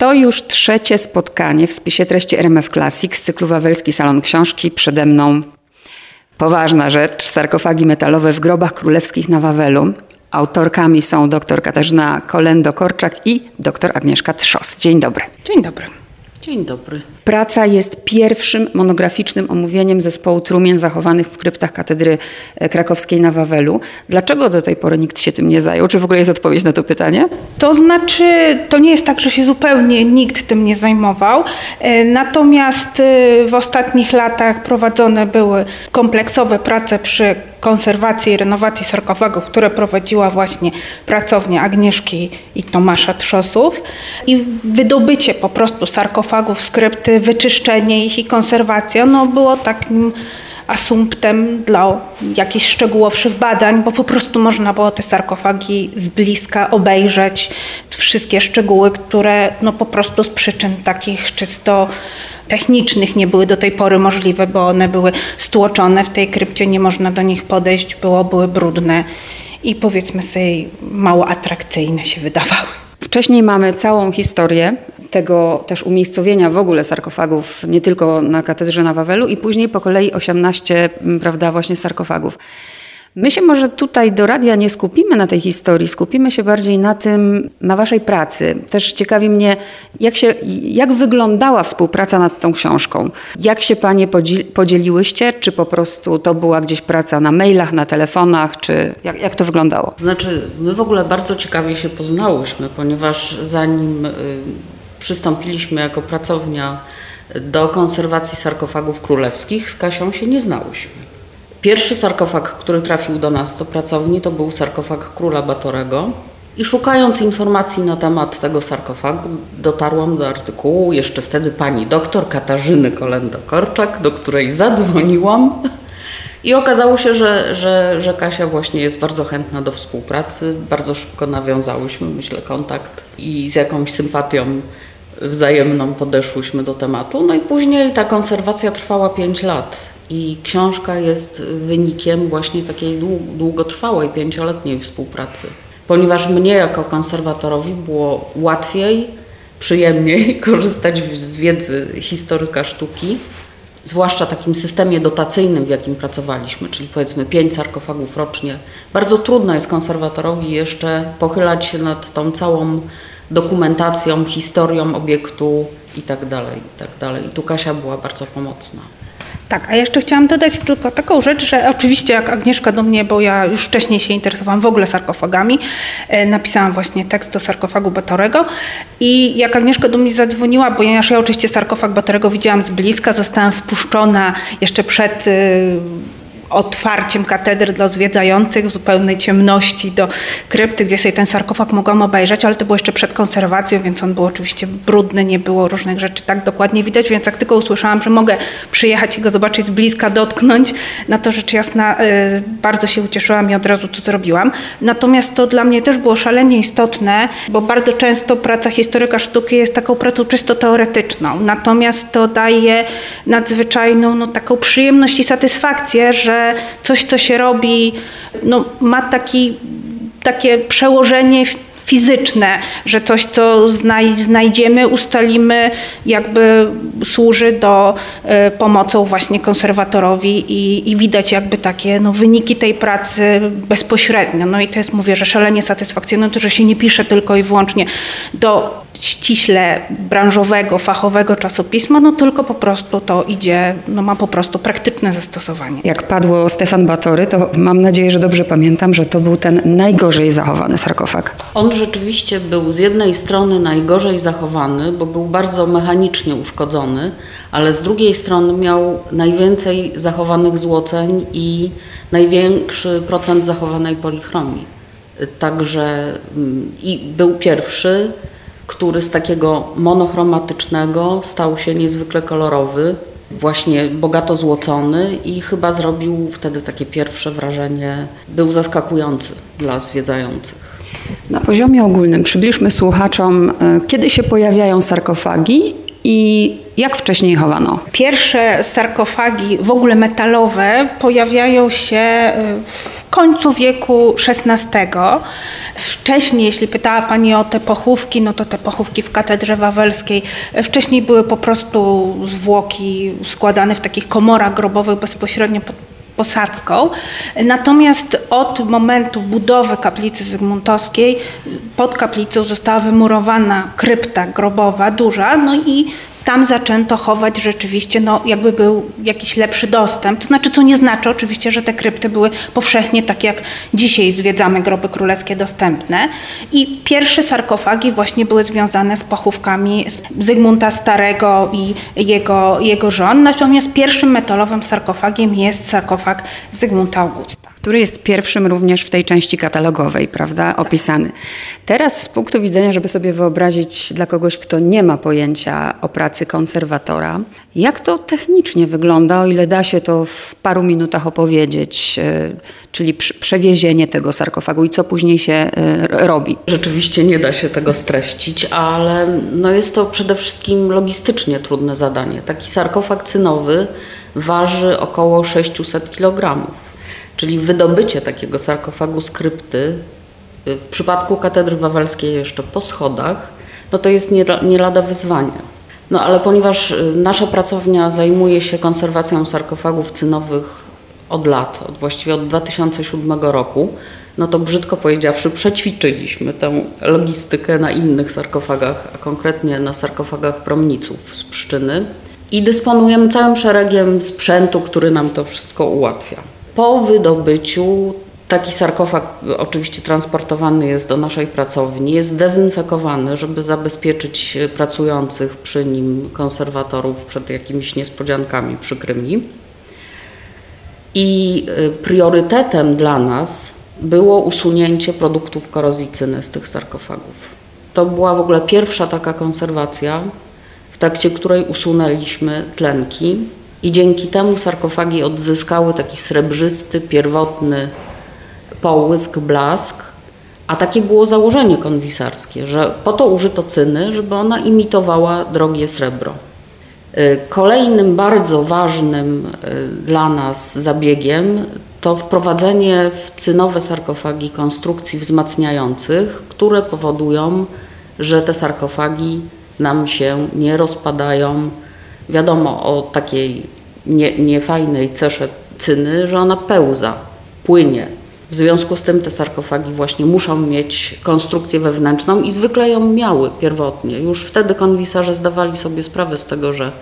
To już trzecie spotkanie w spisie treści RMF Classic z cyklu Wawelski Salon Książki. Przede mną poważna rzecz, sarkofagi metalowe w grobach królewskich na Wawelu. Autorkami są dr Katarzyna Kolendo-Korczak i dr Agnieszka Trzos. Dzień dobry. Dzień dobry. Dzień dobry. Praca jest pierwszym monograficznym omówieniem zespołu trumien zachowanych w kryptach katedry e, krakowskiej na Wawelu. Dlaczego do tej pory nikt się tym nie zajął? Czy w ogóle jest odpowiedź na to pytanie? To znaczy, to nie jest tak, że się zupełnie nikt tym nie zajmował. E, natomiast e, w ostatnich latach prowadzone były kompleksowe prace przy konserwacji i renowacji sarkofagów, które prowadziła właśnie pracownia Agnieszki i Tomasza Trzosów i wydobycie po prostu sarkofagów z krypty, wyczyszczenie ich i konserwacja no było takim asumptem dla jakichś szczegółowszych badań, bo po prostu można było te sarkofagi z bliska obejrzeć, wszystkie szczegóły, które no po prostu z przyczyn takich czysto technicznych nie były do tej pory możliwe, bo one były stłoczone w tej krypcie, nie można do nich podejść, było, były brudne i powiedzmy sobie mało atrakcyjne się wydawały. Wcześniej mamy całą historię tego też umiejscowienia w ogóle sarkofagów, nie tylko na katedrze na Wawelu i później po kolei 18, prawda, właśnie sarkofagów. My się może tutaj do radia nie skupimy na tej historii, skupimy się bardziej na tym, na waszej pracy. Też ciekawi mnie, jak, się, jak wyglądała współpraca nad tą książką. Jak się panie podzieliłyście, czy po prostu to była gdzieś praca na mailach, na telefonach, czy jak, jak to wyglądało? Znaczy, my w ogóle bardzo ciekawie się poznałyśmy, ponieważ zanim y, przystąpiliśmy jako pracownia do konserwacji sarkofagów królewskich, z Kasią się nie znałyśmy. Pierwszy sarkofag, który trafił do nas do pracowni, to był sarkofag króla Batorego. I szukając informacji na temat tego sarkofagu, dotarłam do artykułu jeszcze wtedy pani doktor Katarzyny Kolendo-Korczak, do której zadzwoniłam. I okazało się, że, że, że Kasia właśnie jest bardzo chętna do współpracy. Bardzo szybko nawiązałyśmy, myślę, kontakt i z jakąś sympatią wzajemną podeszłyśmy do tematu. No i później ta konserwacja trwała 5 lat. I książka jest wynikiem właśnie takiej długotrwałej, pięcioletniej współpracy. Ponieważ mnie jako konserwatorowi było łatwiej, przyjemniej korzystać z wiedzy historyka sztuki, zwłaszcza takim systemie dotacyjnym, w jakim pracowaliśmy, czyli powiedzmy pięć sarkofagów rocznie. Bardzo trudno jest konserwatorowi jeszcze pochylać się nad tą całą dokumentacją, historią obiektu itd. Tak itd. Tak I tu Kasia była bardzo pomocna. Tak, a jeszcze chciałam dodać tylko taką rzecz, że oczywiście jak Agnieszka do mnie, bo ja już wcześniej się interesowałam w ogóle sarkofagami, e, napisałam właśnie tekst do sarkofagu Batorego i jak Agnieszka do mnie zadzwoniła, ponieważ ja oczywiście sarkofag Batorego widziałam z bliska, zostałam wpuszczona jeszcze przed y, otwarciem katedry dla zwiedzających zupełnej ciemności do krypty, gdzie sobie ten sarkofag mogłam obejrzeć, ale to było jeszcze przed konserwacją, więc on był oczywiście brudny, nie było różnych rzeczy tak dokładnie widać, więc jak tylko usłyszałam, że mogę przyjechać i go zobaczyć z bliska, dotknąć, na to rzecz jasna y, bardzo się ucieszyłam i od razu to zrobiłam. Natomiast to dla mnie też było szalenie istotne, bo bardzo często praca historyka sztuki jest taką pracą czysto teoretyczną, natomiast to daje nadzwyczajną no, taką przyjemność i satysfakcję, że coś, co się robi, no, ma taki, takie przełożenie fizyczne, że coś, co znajdziemy, ustalimy, jakby służy do y, pomocą właśnie konserwatorowi i, i, widać jakby takie no, wyniki tej pracy bezpośrednio. No i to jest, mówię, że szalenie satysfakcjonujące, że się nie pisze tylko i wyłącznie do ściśle branżowego, fachowego czasopisma, no tylko po prostu to idzie, no ma po prostu praktyczne zastosowanie. Jak padło Stefan Batory, to mam nadzieję, że dobrze pamiętam, że to był ten najgorzej zachowany sarkofag. On rzeczywiście był z jednej strony najgorzej zachowany, bo był bardzo mechanicznie uszkodzony, ale z drugiej strony miał najwięcej zachowanych złoceń i największy procent zachowanej polichromii. Także mm, i był pierwszy, który z takiego monochromatycznego stał się niezwykle kolorowy, właśnie bogato złocony i chyba zrobił wtedy takie pierwsze wrażenie, był zaskakujący dla zwiedzających. Na poziomie ogólnym przybliżmy słuchaczom, e, kiedy się pojawiają sarkofagi i jak wcześniej chowano? Pierwsze sarkofagi w ogóle metalowe pojawiają się w końcu wieku XVI. Wcześniej, jeśli pytała Pani o te pochówki, no to te pochówki w katedrze wawelskiej wcześniej były po prostu zwłoki składane w takich komorach grobowych bezpośrednio pod posadzką. Natomiast od momentu budowy kaplicy zygmuntowskiej pod kaplicą została wymurowana krypta grobowa duża, no i tam zaczęto chować rzeczywiście, no jakby był jakiś lepszy dostęp. To znaczy, co nie znaczy oczywiście, że te krypty były powszechnie, tak jak dzisiaj zwiedzamy groby królewskie dostępne. I pierwsze sarkofagi właśnie były związane z pochówkami Zygmunta Starego i jego, jego żon. Natomiast pierwszym metalowym sarkofagiem jest sarkofag Zygmunta Augusta który jest pierwszym również w tej części katalogowej, prawda, opisany. Teraz z punktu widzenia, żeby sobie wyobrazić dla kogoś, kto nie ma pojęcia o pracy konserwatora, jak to technicznie wygląda, o ile da się to w paru minutach opowiedzieć, e, czyli przewiezienie tego sarkofagu i co później się e, robi? Rzeczywiście nie da się tego streścić, ale no jest to przede wszystkim logistycznie trudne zadanie. Taki sarkofag cynowy waży około 600 kg. Czyli wydobycie takiego sarkofagu z krypty, y, w przypadku katedry wawelskiej jeszcze po schodach, no to jest nie, nie lada wyzwanie. No ale ponieważ y, nasza pracownia zajmuje się konserwacją sarkofagów cynowych od lat, od właściwie od 2007 roku, no to brzydko powiedziawszy, przećwiczyliśmy tę logistykę na innych sarkofagach, a konkretnie na sarkofagach promniców z Pszczyny i dysponujemy całym szeregiem sprzętu, który nam to wszystko ułatwia. Po wydobyciu taki sarkofag oczywiście transportowany jest do naszej pracowni, jest dezynfekowany, żeby zabezpieczyć pracujących przy nim konserwatorów przed jakimiś niespodziankami przykrymi. I y, priorytetem dla nas było usunięcie produktów korozyjcyny z tych sarkofagów. To była w ogóle pierwsza taka konserwacja, w trakcie której usunęliśmy tlenki, i dzięki temu sarkofagi odzyskały taki srebrzysty, pierwotny połysk, blask. A takie było założenie konwisarskie, że po to użyto cyny, żeby ona imitowała drogie srebro. Y, kolejnym bardzo ważnym y, dla nas zabiegiem to wprowadzenie w cynowe sarkofagi konstrukcji wzmacniających, które powodują, że te sarkofagi nam się nie rozpadają. Wiadomo o takiej nie, niefajnej cesze cyny, że ona pełza, płynie. W związku z tym te sarkofagi właśnie muszą mieć konstrukcję wewnętrzną i zwykle ją miały pierwotnie. Już wtedy konwisarze zdawali sobie sprawę z tego, że,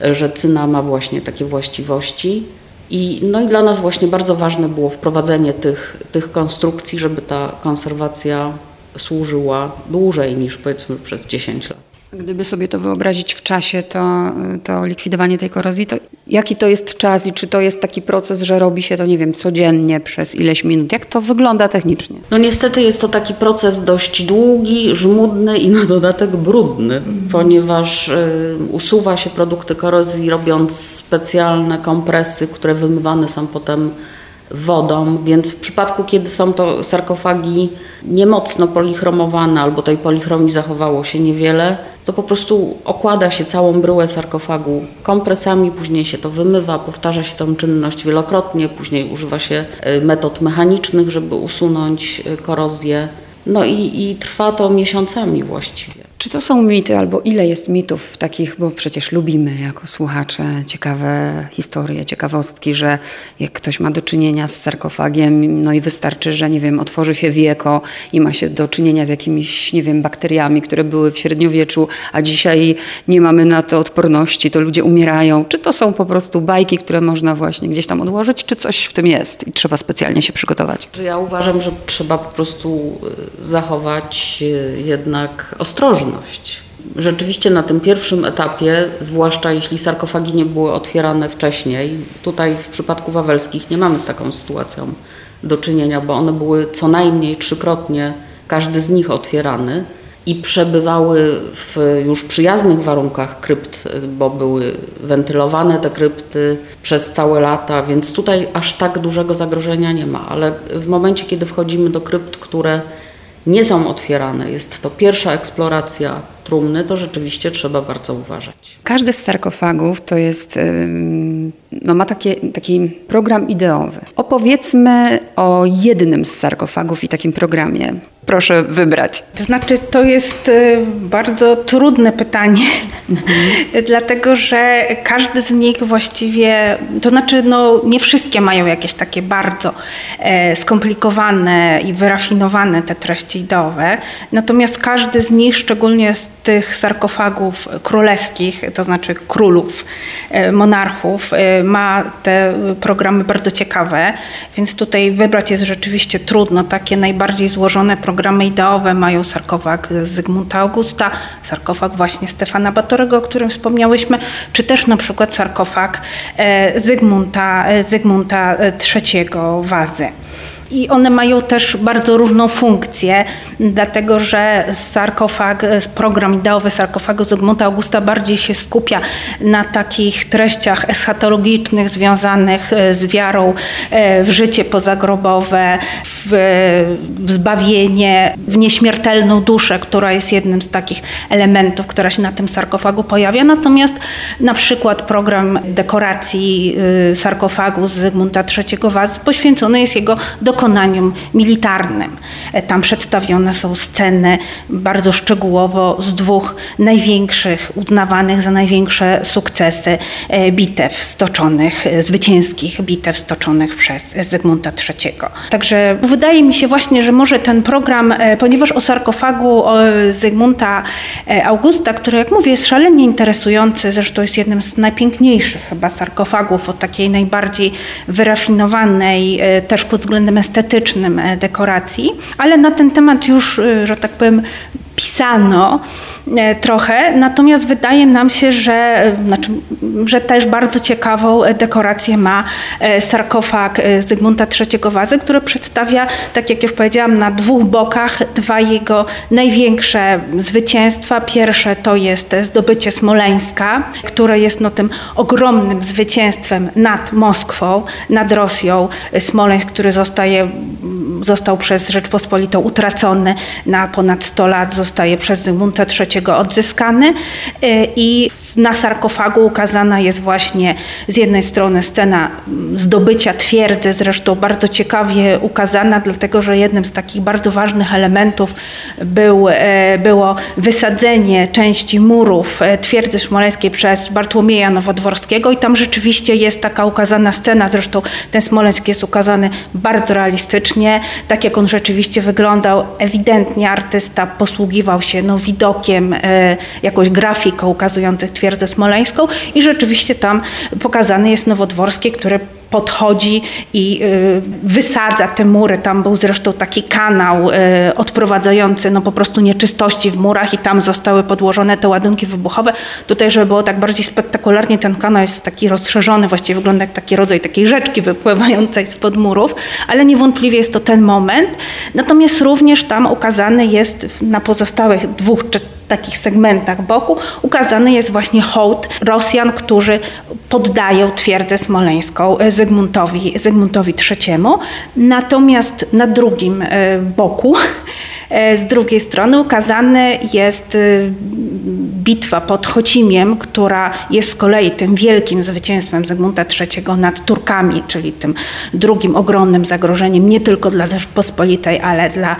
że cyna ma właśnie takie właściwości. I, no i dla nas właśnie bardzo ważne było wprowadzenie tych, tych konstrukcji, żeby ta konserwacja służyła dłużej niż powiedzmy przez 10 lat. Gdyby sobie to wyobrazić w czasie, to, to likwidowanie tej korozji, to jaki to jest czas i czy to jest taki proces, że robi się to, nie wiem, codziennie przez ileś minut? Jak to wygląda technicznie? No niestety jest to taki proces dość długi, żmudny i na dodatek brudny, mm. ponieważ y, usuwa się produkty korozji robiąc specjalne kompresy, które wymywane są potem wodą, więc w przypadku, kiedy są to sarkofagi niemocno polichromowane albo tej polichromii zachowało się niewiele, to po prostu okłada się całą bryłę sarkofagu kompresami, później się to wymywa, powtarza się tę czynność wielokrotnie, później używa się e, metod mechanicznych, żeby usunąć e, korozję. No i, i trwa to miesiącami właściwie. Czy to są mity, albo ile jest mitów takich, bo przecież lubimy jako słuchacze ciekawe historie, ciekawostki, że jak ktoś ma do czynienia z sarkofagiem, no i wystarczy, że nie wiem, otworzy się wieko i ma się do czynienia z jakimiś, nie wiem, bakteriami, które były w średniowieczu, a dzisiaj nie mamy na to odporności, to ludzie umierają. Czy to są po prostu bajki, które można właśnie gdzieś tam odłożyć, czy coś w tym jest i trzeba specjalnie się przygotować? Ja uważam, że trzeba po prostu y, zachować y, jednak ostrożność Rzeczywiście na tym pierwszym etapie, zwłaszcza jeśli sarkofagi nie były otwierane wcześniej, tutaj w przypadku wawelskich nie mamy z taką sytuacją do czynienia, bo one były co najmniej trzykrotnie, każdy z nich otwierany i przebywały w już przyjaznych warunkach krypt, bo były wentylowane te krypty przez całe lata, więc tutaj aż tak dużego zagrożenia nie ma, ale w momencie, kiedy wchodzimy do krypt, które nie są otwierane, jest to pierwsza eksploracja trumny, to rzeczywiście trzeba bardzo uważać. Każdy z sarkofagów to jest, no ma takie, taki program ideowy. Opowiedzmy o jednym z sarkofagów i takim programie. Proszę wybrać. To znaczy, to jest y, bardzo trudne pytanie, mhm. dlatego że każdy z nich właściwie, to znaczy, no, nie wszystkie mają jakieś takie bardzo e, skomplikowane i wyrafinowane te treści ideowe, natomiast każdy z nich, szczególnie z tych sarkofagów królewskich, to znaczy królów, e, monarchów, e, ma te programy bardzo ciekawe, więc tutaj wybrać jest rzeczywiście trudno. Takie najbardziej złożone programy ideowe mają sarkofag Zygmunta Augusta, sarkofag właśnie Stefana Batorego, o którym wspomniałyśmy, czy też na przykład sarkofag e, Zygmunta, Zygmunta III Wazy. I one mają też bardzo różną funkcję, dlatego że sarkofag, program ideowy sarkofagu Zygmunta Augusta bardziej się skupia na takich treściach eschatologicznych związanych e, z wiarą e, w życie pozagrobowe, w, w zbawienie, w nieśmiertelną duszę, która jest jednym z takich elementów, która się na tym sarkofagu pojawia. Natomiast na przykład program dekoracji y, sarkofagu Zygmunta III Wazy poświęcony jest jego dokonaniu wykonaniom militarnym. E, tam przedstawione są sceny bardzo szczegółowo z dwóch największych, uznawanych za największe sukcesy e, bitew stoczonych, e, zwycięskich bitew stoczonych przez Zygmunta III. Także wydaje mi się właśnie, że może ten program, ponieważ o sarkofagu Zygmunta Augusta, który jak mówię jest szalenie interesujący, zresztą jest jednym z najpiękniejszych chyba sarkofagów o takiej najbardziej wyrafinowanej też pod względem estetycznym estetycznym e, dekoracji, ale na ten temat już, e, że tak powiem, pisano e, trochę, natomiast wydaje nam się, że, znaczy, że też bardzo ciekawą dekorację ma sarkofag Zygmunta III Wazy, który przedstawia, tak jak już powiedziałam, na dwóch bokach dwa jego największe zwycięstwa. Pierwsze to jest zdobycie Smoleńska, które jest no, tym ogromnym zwycięstwem nad Moskwą, nad Rosją. Smoleńsk, który zostaje został przez Rzeczpospolitą utracony. Na ponad 100 lat, zostaje przez Zygmunta III odzyskany y, i na sarkofagu ukazana jest właśnie z jednej strony scena zdobycia twierdzy, zresztą bardzo ciekawie ukazana, dlatego że jednym z takich bardzo ważnych elementów był, e, było wysadzenie części murów e, twierdzy szmoleńskiej przez Bartłomieja Nowodworskiego i tam rzeczywiście jest taka ukazana scena, zresztą ten Smoleńsk jest ukazany bardzo realistycznie, tak jak on rzeczywiście wyglądał, ewidentnie artysta posługiwał się no, widokiem, e, jakąś grafiką ukazujących twierdzę smoleńską i rzeczywiście tam pokazane jest Nowodworskie, które podchodzi i y, wysadza te mury. Tam był zresztą taki kanał y, odprowadzający no po prostu nieczystości w murach i tam zostały podłożone te ładunki wybuchowe. Tutaj, żeby było tak bardziej spektakularnie, ten kanał jest taki rozszerzony, właściwie wygląda jak taki rodzaj takiej rzeczki wypływającej spod murów, ale niewątpliwie jest to ten moment. Natomiast również tam ukazany jest na pozostałych dwóch czy takich segmentach boku ukazany jest właśnie hołd Rosjan, którzy poddają twierdzę smoleńską Zygmuntowi, Zygmuntowi III. Natomiast na drugim e, boku e, z drugiej strony ukazany jest e, bitwa pod Chocimiem, która jest z kolei tym wielkim zwycięstwem Zygmunta III nad Turkami, czyli tym drugim ogromnym zagrożeniem nie tylko dla Rzeczpospolitej, ale dla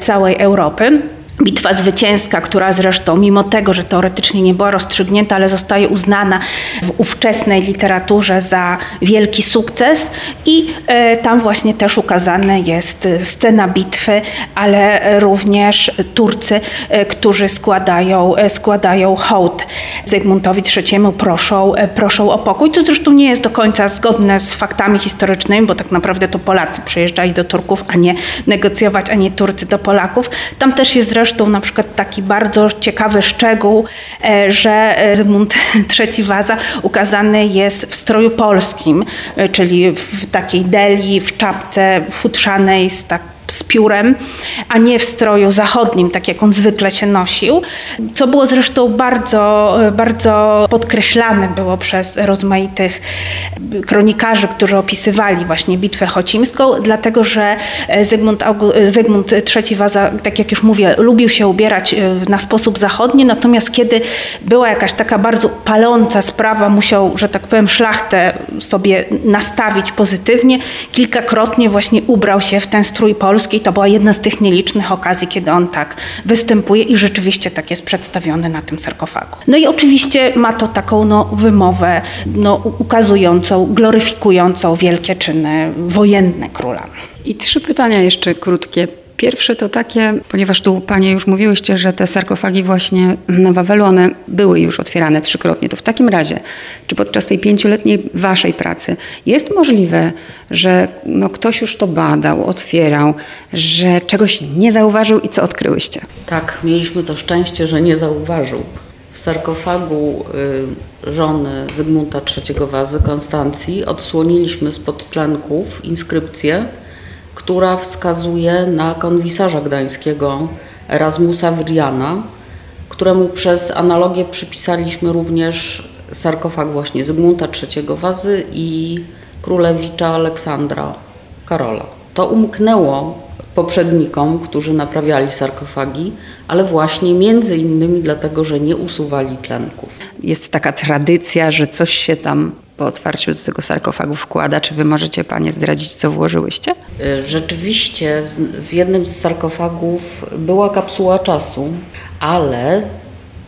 całej Europy. Bitwa zwycięska, która zresztą mimo tego, że teoretycznie nie była rozstrzygnięta, ale zostaje uznana w ówczesnej literaturze za wielki sukces i e, tam właśnie też ukazana jest scena bitwy, ale również Turcy, e, którzy składają, e, składają hołd Zygmuntowi III, proszą, proszą o pokój. To zresztą nie jest do końca zgodne z faktami historycznymi, bo tak naprawdę to Polacy przyjeżdżali do Turków, a nie negocjować, a nie Turcy do Polaków. Tam też jest zresztą zresztą na przykład taki bardzo ciekawy szczegół, e, że Zygmunt III Waza ukazany jest w stroju polskim, e, czyli w takiej deli, w czapce futrzanej z tak z piórem, a nie w stroju zachodnim, tak jak on zwykle się nosił, co było zresztą bardzo, bardzo podkreślane było przez rozmaitych kronikarzy, którzy opisywali właśnie bitwę chocimską, dlatego że Zygmunt, Zygmunt III Waza, tak jak już mówię, lubił się ubierać na sposób zachodni, natomiast kiedy była jakaś taka bardzo paląca sprawa, musiał, że tak powiem, szlachtę sobie nastawić pozytywnie. Kilkakrotnie właśnie ubrał się w ten strój polski. To była jedna z tych nielicznych okazji, kiedy on tak występuje i rzeczywiście tak jest przedstawiony na tym sarkofagu. No i oczywiście ma to taką no, wymowę no, ukazującą, gloryfikującą wielkie czyny wojenne króla. I trzy pytania jeszcze krótkie. Pierwsze to takie, ponieważ tu Panie już mówiłyście, że te sarkofagi właśnie na Wawelu, one były już otwierane trzykrotnie. To w takim razie, czy podczas tej pięcioletniej Waszej pracy jest możliwe, że no, ktoś już to badał, otwierał, że czegoś nie zauważył i co odkryłyście? Tak, mieliśmy to szczęście, że nie zauważył. W sarkofagu y, żony Zygmunta III Wazy, Konstancji, odsłoniliśmy spod tlenków inskrypcję, która wskazuje na konwisarza gdańskiego Erasmusa Wriana, któremu przez analogię przypisaliśmy również sarkofag właśnie Zygmunta III Wazy i królewicza Aleksandra Karola. To umknęło poprzednikom, którzy naprawiali sarkofagi, ale właśnie między innymi dlatego, że nie usuwali tlenków. Jest taka tradycja, że coś się tam po otwarciu do tego sarkofagu wkłada. Czy wy możecie Panie zdradzić, co włożyłyście? Y, rzeczywiście w jednym z sarkofagów była kapsuła czasu, ale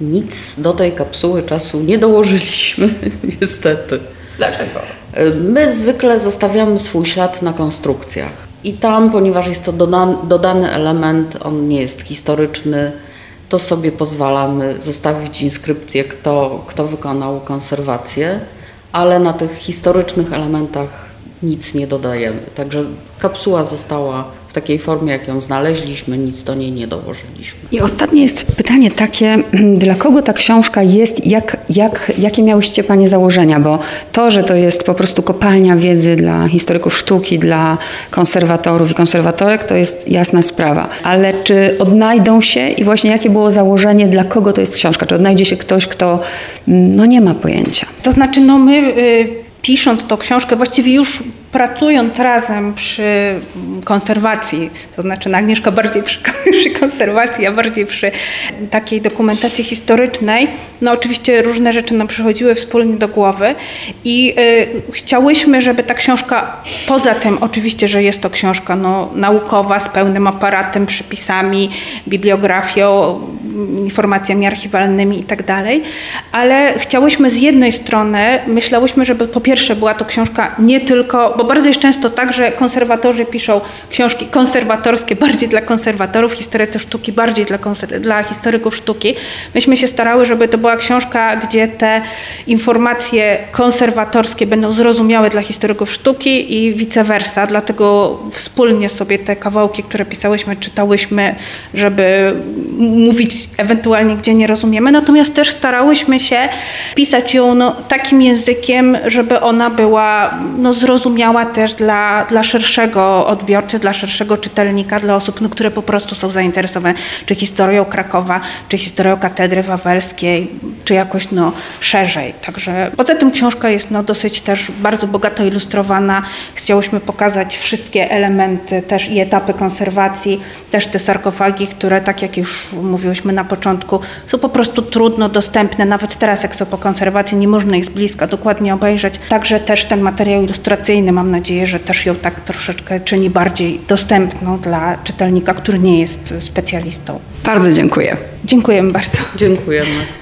nic do tej kapsuły czasu nie dołożyliśmy, niestety. Dlaczego? Y, my zwykle zostawiamy swój ślad na konstrukcjach. I tam, ponieważ jest to dodany, dodany element, on nie jest historyczny, to sobie pozwalamy zostawić inskrypcję, kto, kto wykonał konserwację ale na tych historycznych elementach nic nie dodajemy. Także kapsuła została takiej formie, jak ją znaleźliśmy, nic do niej nie dołożyliśmy. I ostatnie jest pytanie takie, dla kogo ta książka jest, jak, jak, jakie miałyście Panie założenia? Bo to, że to jest po prostu kopalnia wiedzy dla historyków sztuki, dla konserwatorów i konserwatorek, to jest jasna sprawa. Ale czy odnajdą się i właśnie jakie było założenie, dla kogo to jest książka? Czy odnajdzie się ktoś, kto no, nie ma pojęcia? To znaczy, no my... Y pisząc tą książkę, właściwie już pracując razem przy konserwacji, to znaczy Agnieszka bardziej przy, przy konserwacji, a bardziej przy takiej dokumentacji historycznej, no oczywiście różne rzeczy nam przychodziły wspólnie do głowy i y, chciałyśmy, żeby ta książka, poza tym oczywiście, że jest to książka no, naukowa z pełnym aparatem, przypisami, bibliografią, informacjami archiwalnymi i tak dalej, ale chciałyśmy z jednej strony, myślałyśmy, żeby po pierwsze była to książka nie tylko bo bardzo jest często tak, że konserwatorzy piszą książki konserwatorskie bardziej dla konserwatorów, historycy sztuki bardziej dla, dla historyków sztuki. Myśmy się starały, żeby to była książka, gdzie te informacje konserwatorskie będą zrozumiałe dla historyków sztuki i vice versa. Dlatego wspólnie sobie te kawałki, które pisałyśmy, czytałyśmy, żeby mówić ewentualnie, gdzie nie rozumiemy. Natomiast też starałyśmy się pisać ją no, takim językiem, żeby ona była no, zrozumiała zrozumiała też dla, dla szerszego odbiorcy, dla szerszego czytelnika, dla osób, no, które po prostu są zainteresowane czy historią Krakowa, czy historią katedry wawelskiej, czy jakoś no, szerzej. Także poza tym książka jest no, dosyć też bardzo bogato ilustrowana. Chciałyśmy pokazać wszystkie elementy też i etapy konserwacji, też te sarkofagi, które tak jak już mówiłyśmy na początku, są po prostu trudno dostępne. Nawet teraz jak są po konserwacji, nie można ich z bliska dokładnie obejrzeć. Także też ten materiał ilustracyjny mam nadzieję, że też ją tak troszeczkę czyni bardziej dostępną dla czytelnika, który nie jest specjalistą. Bardzo dziękuję. Dziękujemy bardzo. Dziękujemy.